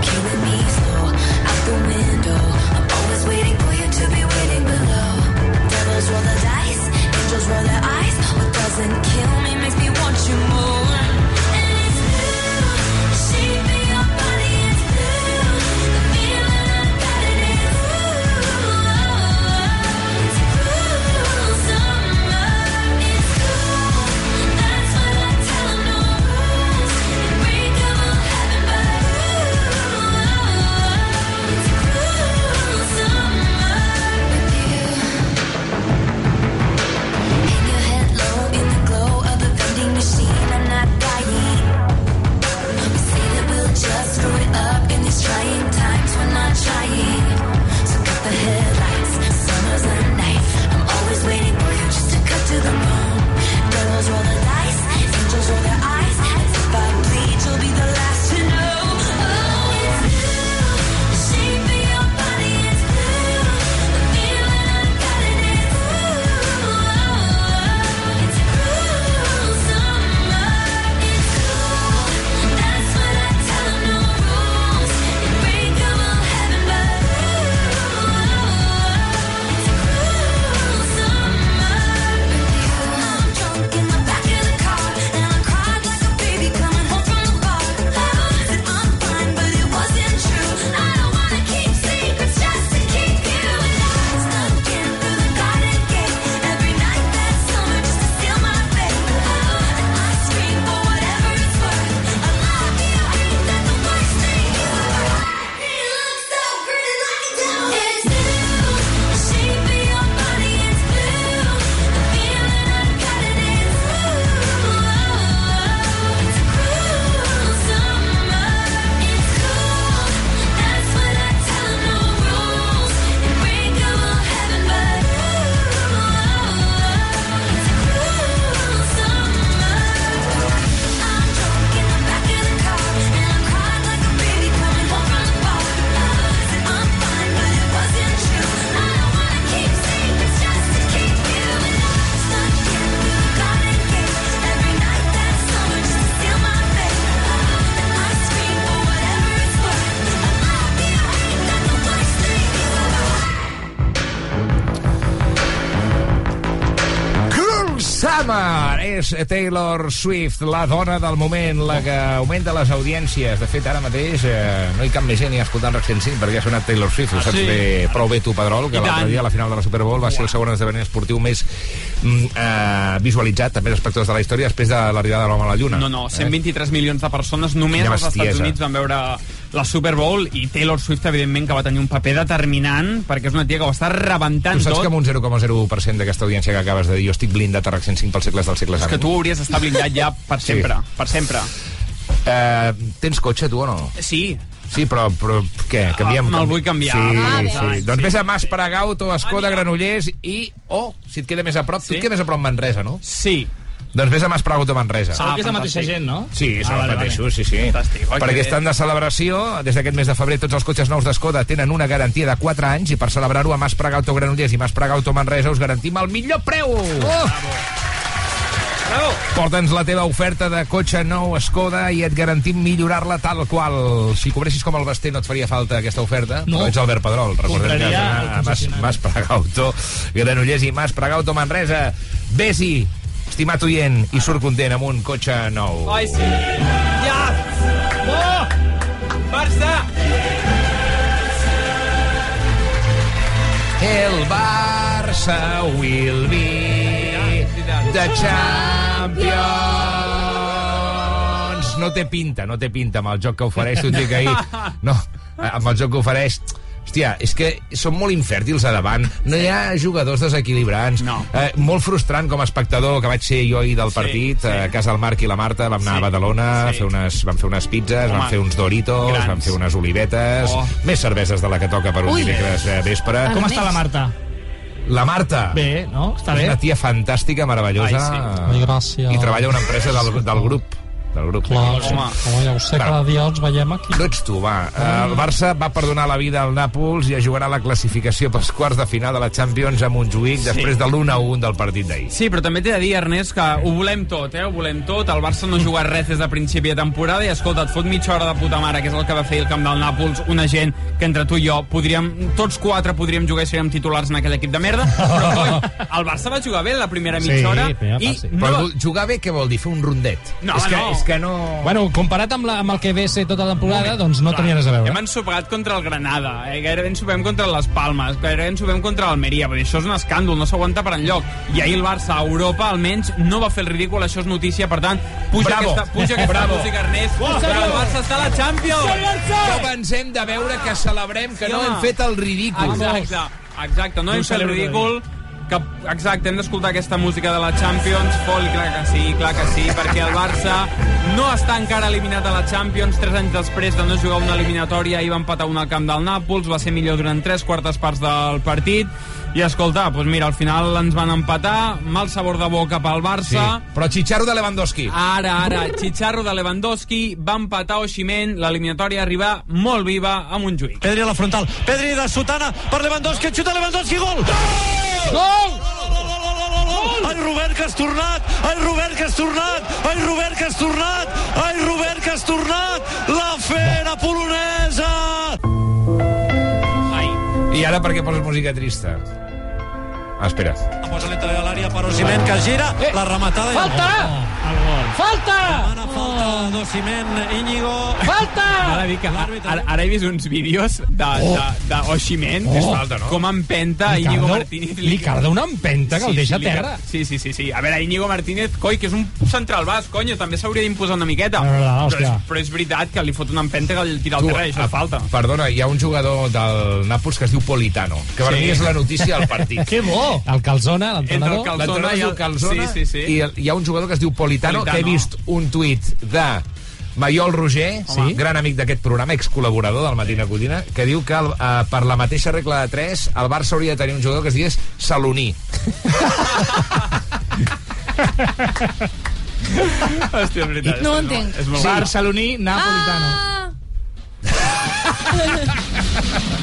Killing me slow, out the window. I'm always waiting for you to be waiting below. Devils roll the dice, angels roll their eyes. What doesn't kill me makes me want you more. És Taylor Swift, la dona del moment, la que augmenta les audiències. De fet, ara mateix eh, no hi cap més gent ni escoltant Rock 105 perquè ha sonat Taylor Swift. Ho Ah, saps sí? bé, prou bé tu, Pedrol, que l'altre dia a la final de la Super Bowl va ser el segon esdeveniment esportiu més mm, eh, visualitzat també espectadors de la història després de l'arribada de l'home a la Lluna. No, no, 123 milions de persones només als Estats. Units van veure la Super Bowl i Taylor Swift, evidentment, que va tenir un paper determinant perquè és una tia que ho està rebentant Tu saps tot. que amb un 0,01% d'aquesta audiència que acabes de dir jo estic blindat a RAC 105 pels segles dels segles És que tu hauries d'estar blindat ja per Sí. sempre, per sempre. Eh, tens cotxe, tu, o no? Sí. Sí, però, però què? Canviem? Ah, me'l vull canviar. Sí, Ah, bé. sí. Doncs vés a Mas Pregaut o Escoda Granollers i... Oh, si et queda més a prop, sí? tu et queda més a prop Manresa, no? Sí. Doncs vés a Mas Pregaut o Manresa. Segur que és la mateixa gent, no? Sí, són Ah, els vale, mateixos, sí, sí. Fantàstic, oi, Perquè estan de celebració. Des d'aquest mes de febrer tots els cotxes nous d'Escoda tenen una garantia de 4 anys i per celebrar-ho a Mas Pregaut o Granollers i Mas Pregaut o Manresa us garantim el millor preu! Oh! Bravo! Porta'ns la teva oferta de cotxe nou Skoda i et garantim millorar-la tal qual. Si cobressis com el Basté no et faria falta aquesta oferta, No. però ets Albert Pedrol. Recordem que has Compraria d'anar el a Mas. Mas Pregauto, Granollers i Mas Pregauto Manresa. Vés-hi, estimat oient, i surt content amb un cotxe nou. Ai, sí. Ja! Oh! Barça! El Barça will be the champions. No té pinta, no té pinta amb el joc que ofereix, t'ho dic ahir. No, amb el joc que ofereix... Hòstia, és que són molt infèrtils a davant, no hi ha jugadors desequilibrants. No. Eh, molt frustrant com a espectador, que vaig ser jo ahir del Sí, partit, sí. a casa del Marc i la Marta, vam anar Sí, a Badalona, sí. a fer unes, vam fer unes pizzas, Home, vam fer uns Doritos, grans. vam fer unes olivetes, Oh. més cerveses de la que toca per un Ui. dimecres eh, vespre. Com està la Marta? La Marta. Bé, no? Està És bé? una tia fantàstica, meravellosa. Ai, sí. I treballa a una empresa del, del grup. Del grup. Clar, d'aquí. home, home, ja ho sé, cada dia ens veiem aquí. No ets tu, va. Eh, El Barça va perdonar la vida al Nàpols i jugarà la classificació pels quarts de final de la Champions a Montjuïc Sí. després de l'1-1 del partit d'ahir. Sí, però també t'he de dir, Ernest, que ho volem tot, eh? Ho volem tot. El Barça no ha jugat res des de principi de temporada i, escolta, et fot mitja hora de puta mare, que és el que va fer el camp del Nàpols, una gent que entre tu i jo podríem, tots quatre podríem jugar i seríem titulars en aquell equip de merda, però, coi, el Barça va jugar bé la primera mitja Sí, hora i part, sí. no, Però jugar bé què vol dir? Fer un rondet? No, és, que, no. és que no... Bueno, comparat amb, la, amb el que ve ser tota la temporada, doncs no tenia res a veure. Hem ensopegat contra el Granada, eh? gairebé ensopem contra les Palmes, gairebé ensopem contra l'Almeria, vull dir, això és un escàndol, no s'aguanta per enlloc. I ahir el Barça a Europa, almenys, no va fer el ridícul, això és notícia, per tant, puja Bravo. aquesta, puja aquesta Bravo. música, Ernest, que el Barça està a la Champions! Que pensem de veure que celebrem que Sí, no hem fet el ridícul. Exacte, exacte, no hem fet el ridícul, que, exacte, hem d'escoltar aquesta música de la Champions, Fol, clar que sí, clar que sí, perquè el Barça no està encara eliminat a la Champions, tres anys després de no jugar una eliminatòria, ahir va empatar una al camp del Nàpols, va ser millor durant tres quartes parts del partit, i escolta, doncs mira, al final ens van empatar, mal sabor de boca pel Sí, Barça, però Chicharro de Lewandowski. Ara, ara, Chicharro de Lewandowski va empatar Oximen, l'eliminatòria arriba molt viva a Montjuïc. Pedri a la frontal. Pedri de Sotana per Lewandowski. Xuta Lewandowski. Gol! Gol! Ai, Robert, que has tornat! Ai, Robert, que has tornat! Ai, Robert, que has tornat! Ai, Robert, que has tornat! La fera polonesa! I ara per què poses música trista? Ah, espera. La posa lenta de l'àrea per Osimhen, que gira, la rematada... Falta! El gol. Falta! Demana falta d'Osimhen, Íñigo... Falta! Ara, dic ara, ara he vist uns vídeos de, Oh. de, de Oximen, Oh. falta, no? com empenta Li Íñigo Martínez. li carda una empenta que el deixa a li car- terra. Sí, sí, sí, sí. A veure, Íñigo Martínez, coi, que és un central bas, conyo, també s'hauria d'imposar una miqueta. No, no, no, però, és, però és veritat que li fot una empenta que el tira al terra i això és falta. Perdona, hi ha un jugador del Nàpols que es diu Politano, que per Sí. mi és la notícia del partit. Que bo! El Calzona, l'entrenador. Entre el Calzona i el- Calzona Sí, sí, sí. i el- hi ha un jugador que es diu Politano, Politano. que he vist un tuit de Maiol Roger, Sí. gran amic d'aquest programa, excol·laborador del Matina Codina, que diu que el, eh, per la mateixa regla de 3 el Barça hauria de tenir un jugador que es digués Saloní. Hòstia, és veritat. No ho és entenc. És molt Barceloní, napolitano. Ah!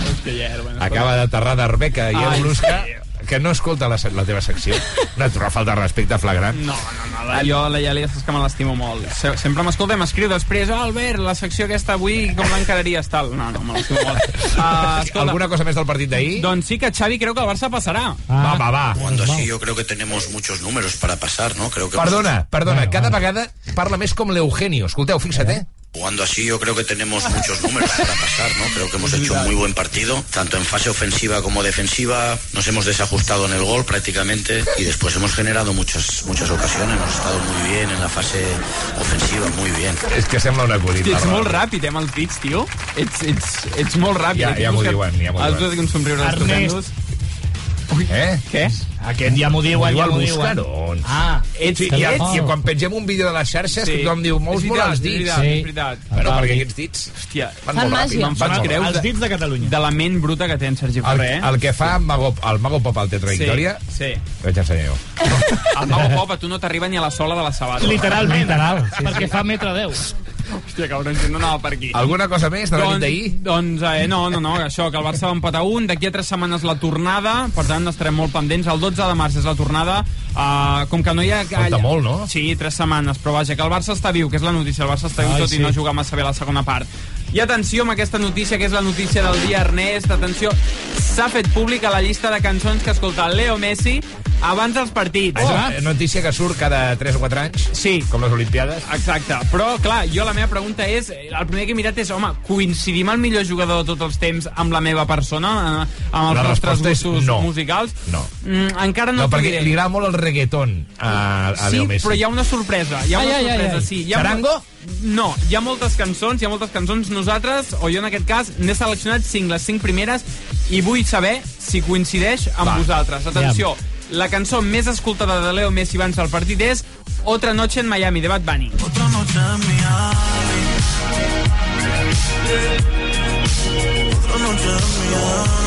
Hòstia, ja, bueno, Acaba d'aterrar d'Arbeca i Ai, el Brusca. sí. Que no escolta la, la teva secció. Una, una falta de respecte flagrant. No, no, no, la, jo la Yali és que me l'estimo molt. Se, sempre m'escolta i m'escriu després, oh, Albert, la secció aquesta avui, com l'encararies, tal. No, no, me l'estimo molt. Uh, Alguna cosa més del partit d'ahir? Doncs sí que Xavi creu que el Barça passarà. Va, va, va. Jugando así yo creo que tenemos muchos números para pasar, ¿no? Creo que Perdona, perdona, cada vegada parla més com l'Eugenio. Escolteu, fixa't, eh? Jugando así yo creo que tenemos muchos números para pasar, ¿no? Creo que hemos hecho un muy buen partido, tanto en fase ofensiva como defensiva. Nos hemos desajustado en el gol prácticamente y después hemos generado muchas muchas ocasiones. Hemos estado muy bien en la fase ofensiva, muy bien. És que sembla un acudit. Hosti, ets molt ràpid, eh, amb els dits, tio. Ets, ets, ets molt ràpid. Ja- ja m'ho diuen, ja m'ho Has diuen. posat un somriure Ernest. Estupendos. Eh? Què? Aquest ja m'ho diuen, ja m'ho el diuen. Buscarons. Ah, Ets, sí, i, ets, i quan pengem un vídeo de les xarxes, Sí. sí. tothom diu, mous És molt els és dits. veritat, és veritat. Però perquè sí. aquests dits Hòstia, van molt ràpid. Faig Van molt ràpid. Els dits de Catalunya. de la ment bruta que té en Sergi El, Ferrer, eh? el que fa el Mago, el Mago Pop al Teatre Sí, Victòria, sí. vaig ensenyar jo. El Mago Pop a tu no t'arriba ni a la sola de la sabata. Literalment. Literal, sí, Perquè fa metre 10. Hòstia, cabrons, no anava per aquí. Alguna cosa més de la nit d'ahir? Doncs eh, no, no, no, això, que el Barça va empatar un, d'aquí a tres setmanes la tornada, per tant estarem molt pendents. El 12 de març és la tornada, uh, com que no hi ha... Falta molt, no? Sí, tres setmanes, però vaja, que el Barça està viu, que és la notícia, el Barça està viu Ai, tot sí. i no juga massa bé la segona part. I atenció amb aquesta notícia, que és la notícia del dia, Ernest, atenció, s'ha fet pública la llista de cançons que escolta Leo Messi abans dels partits. És una notícia que surt cada 3 o 4 anys, Sí. com les Olimpiades. Exacte, però clar, jo la meva pregunta és el primer que he mirat és, home, coincidim el millor jugador de tots els temps amb la meva persona, eh, amb els La nostres gustos no. musicals? No. Mm, encara no, No, perquè diré. li agrada molt el reggaeton a, a Sí, Leo Messi. però hi ha una sorpresa. Hi ha una Ai, ai, ai, sorpresa, ai. sí. Hi ha Charango? No, hi ha moltes cançons, hi ha moltes cançons. Nosaltres, o jo en aquest cas, n'he seleccionat 5, les 5 primeres, i vull saber si coincideix amb Va. vosaltres. Atenció, la cançó més escoltada de Leo Messi abans del partit és Otra noche en Miami, de Bad Bunny. Otra noche en Miami. Otra noche en Miami.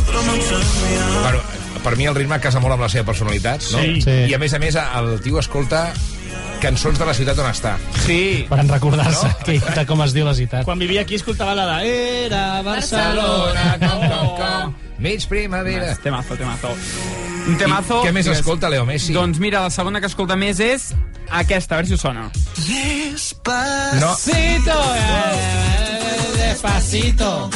Otra noche en Miami. Per mi el ritme casa molt amb la seva personalitat, no? Sí. Sí. I a més a més el tio escolta cançons de la ciutat on està. Sí. Per recordar-se que, de com es diu la ciutat. Quan vivia aquí escoltava la de Era Barcelona. com, com, com. Mig primavera. Temazo, temazo. Un temazo... I què més digues- escolta Leo Messi? Doncs mira, la segona que escolta més és aquesta, a veure si us sona. No, Despacito, eh, despacito.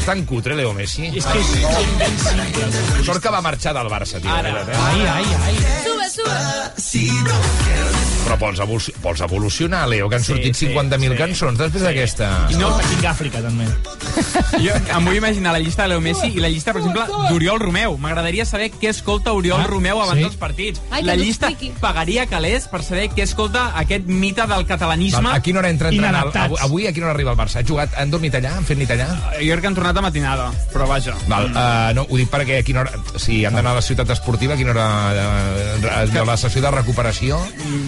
És tan cutre Leo Messi. És que és simple. Sort que va marxar del Barça, tio. Ara. veritat, Ai, ai, ai. Sube, sube. Eh? Però vols, evoluci vols evolucionar, Leo, que han Sí, sortit sí, 50.000 sí. cançons després d'aquesta... I no, tinc Àfrica, també. Jo em vull imaginar la llista de Leo Messi i la llista, per exemple, d'Oriol Romeu. M'agradaria saber què escolta Oriol Ah, Romeu abans sí? dels partits. Ai, la llista expliqui. pagaria calés per saber què escolta aquest mite del catalanisme. A quina hora entra entrenant? Avui a quina hora arriba el Barça? Ha jugat, han dormit allà? Han fet nit allà? Jo crec que han tornat a matinada, però vaja. Val, uh, no, ho dic perquè a quina hora... Si han d'anar a la ciutat esportiva, a quina hora... Uh, uh, la sessió de recuperació...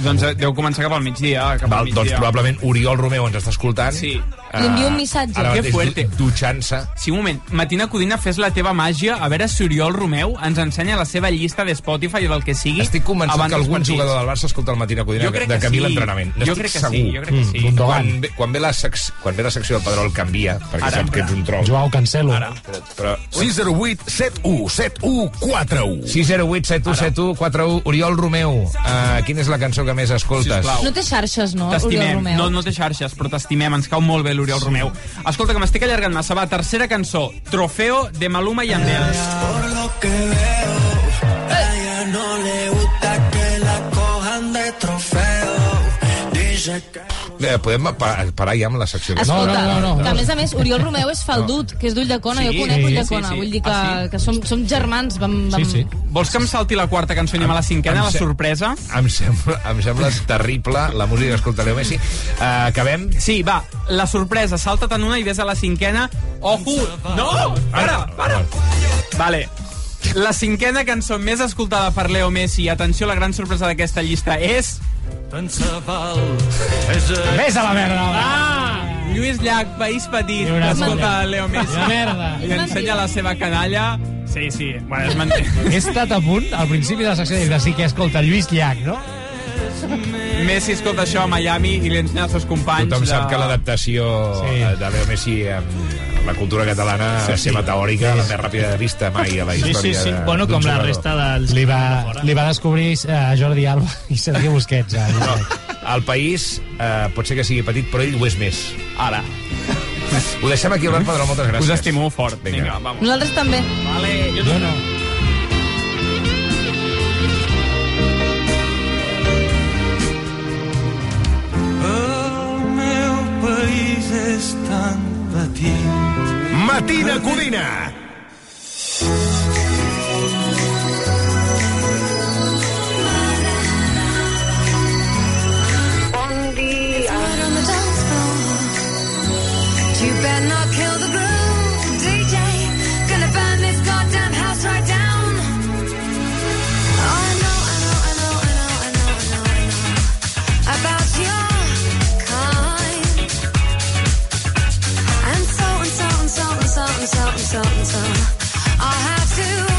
Doncs eh, deu començar cap al migdia. Cap Val, al doncs migdia. probablement Oriol Romeu ens està escoltant. Sí. Li envio un missatge. Ara Que mateix fuerte. du- dutxant-se. Sí, un moment. Matina Codina, fes la teva màgia, a veure si Oriol Romeu ens ensenya la seva llista de Spotify o del que sigui. Estic convençut que algun partits. jugador del Barça escolta el Matina Codina Jo crec de que camí sí. l'entrenament. Jo crec que segur. sí, jo crec que sí. Gundogan. Quan, ve, quan, ve la sec, quan ve la secció del Pedrol canvia, perquè Ara, sap que ets un troll. Joao Cancelo. Ara. Però 608 71 71 41 608 7171 41 Oriol Romeu, uh, quina és la cançó que més escoltes? Sisplau. No té xarxes, no, Oriol T'estimem. Romeu? No, no té xarxes, però t'estimem. Ens cau molt bé l'Oriol Romeu. Escolta, que m'estic allargant massa. Va, tercera cançó. Trofeo de Maluma i Andel. Por lo que veo, a ella no le gusta que la cojan de trofeo. Dice que Eh, podem pa- parar ja amb la secció. Escolta, No, no, no, no. que a més a més Oriol Romeu és faldut, que és d'Ulldecona, Sí, jo conec sí, Ulldecona, sí, sí. vull dir que, Ah, sí? que som, som germans, vam... vam... Sí, sí. Vols que em salti la quarta cançó i anem a la cinquena, Em la sorpresa? Em sembla, em sembla terrible la música que escolta Leo Messi. Uh, acabem? Sí, va, la sorpresa, salta't en una i ves a la cinquena. Ojo! No! Para, para! Vale. La cinquena cançó més escoltada per Leo Messi, atenció, la gran sorpresa d'aquesta llista, és... Tant se val. És a... Ves a la merda. Ah! Lluís Llach, País Petit, Una escolta Leo Messi. Una merda. I ensenya la seva canalla. Sí, sí, bueno, és mentida. He estat a punt, al principi de la secció, de dir que sí que escolta Lluís Llach, no? Messi escolta això a Miami i li ensenya als seus companys. Tothom sap de- que l'adaptació Sí. sí. de Leo Messi amb la cultura catalana, sí, la seva teòrica, sí. la més ràpida de vista mai a la història. Sí, sí, sí. De, bueno, com la resta dels... Li va, li va descobrir eh, Jordi Alba i Sergi Busquets. Eh? No, el país eh, pot ser que sigui petit, però ell ho és més. Ara. Ho deixem aquí, Albert Pedro, moltes gràcies. Us estimo fort. Vinga, Vinga vamos. Nosaltres també. Vale, jo no. no. El meu país és tan Matina Codina. something. I have to.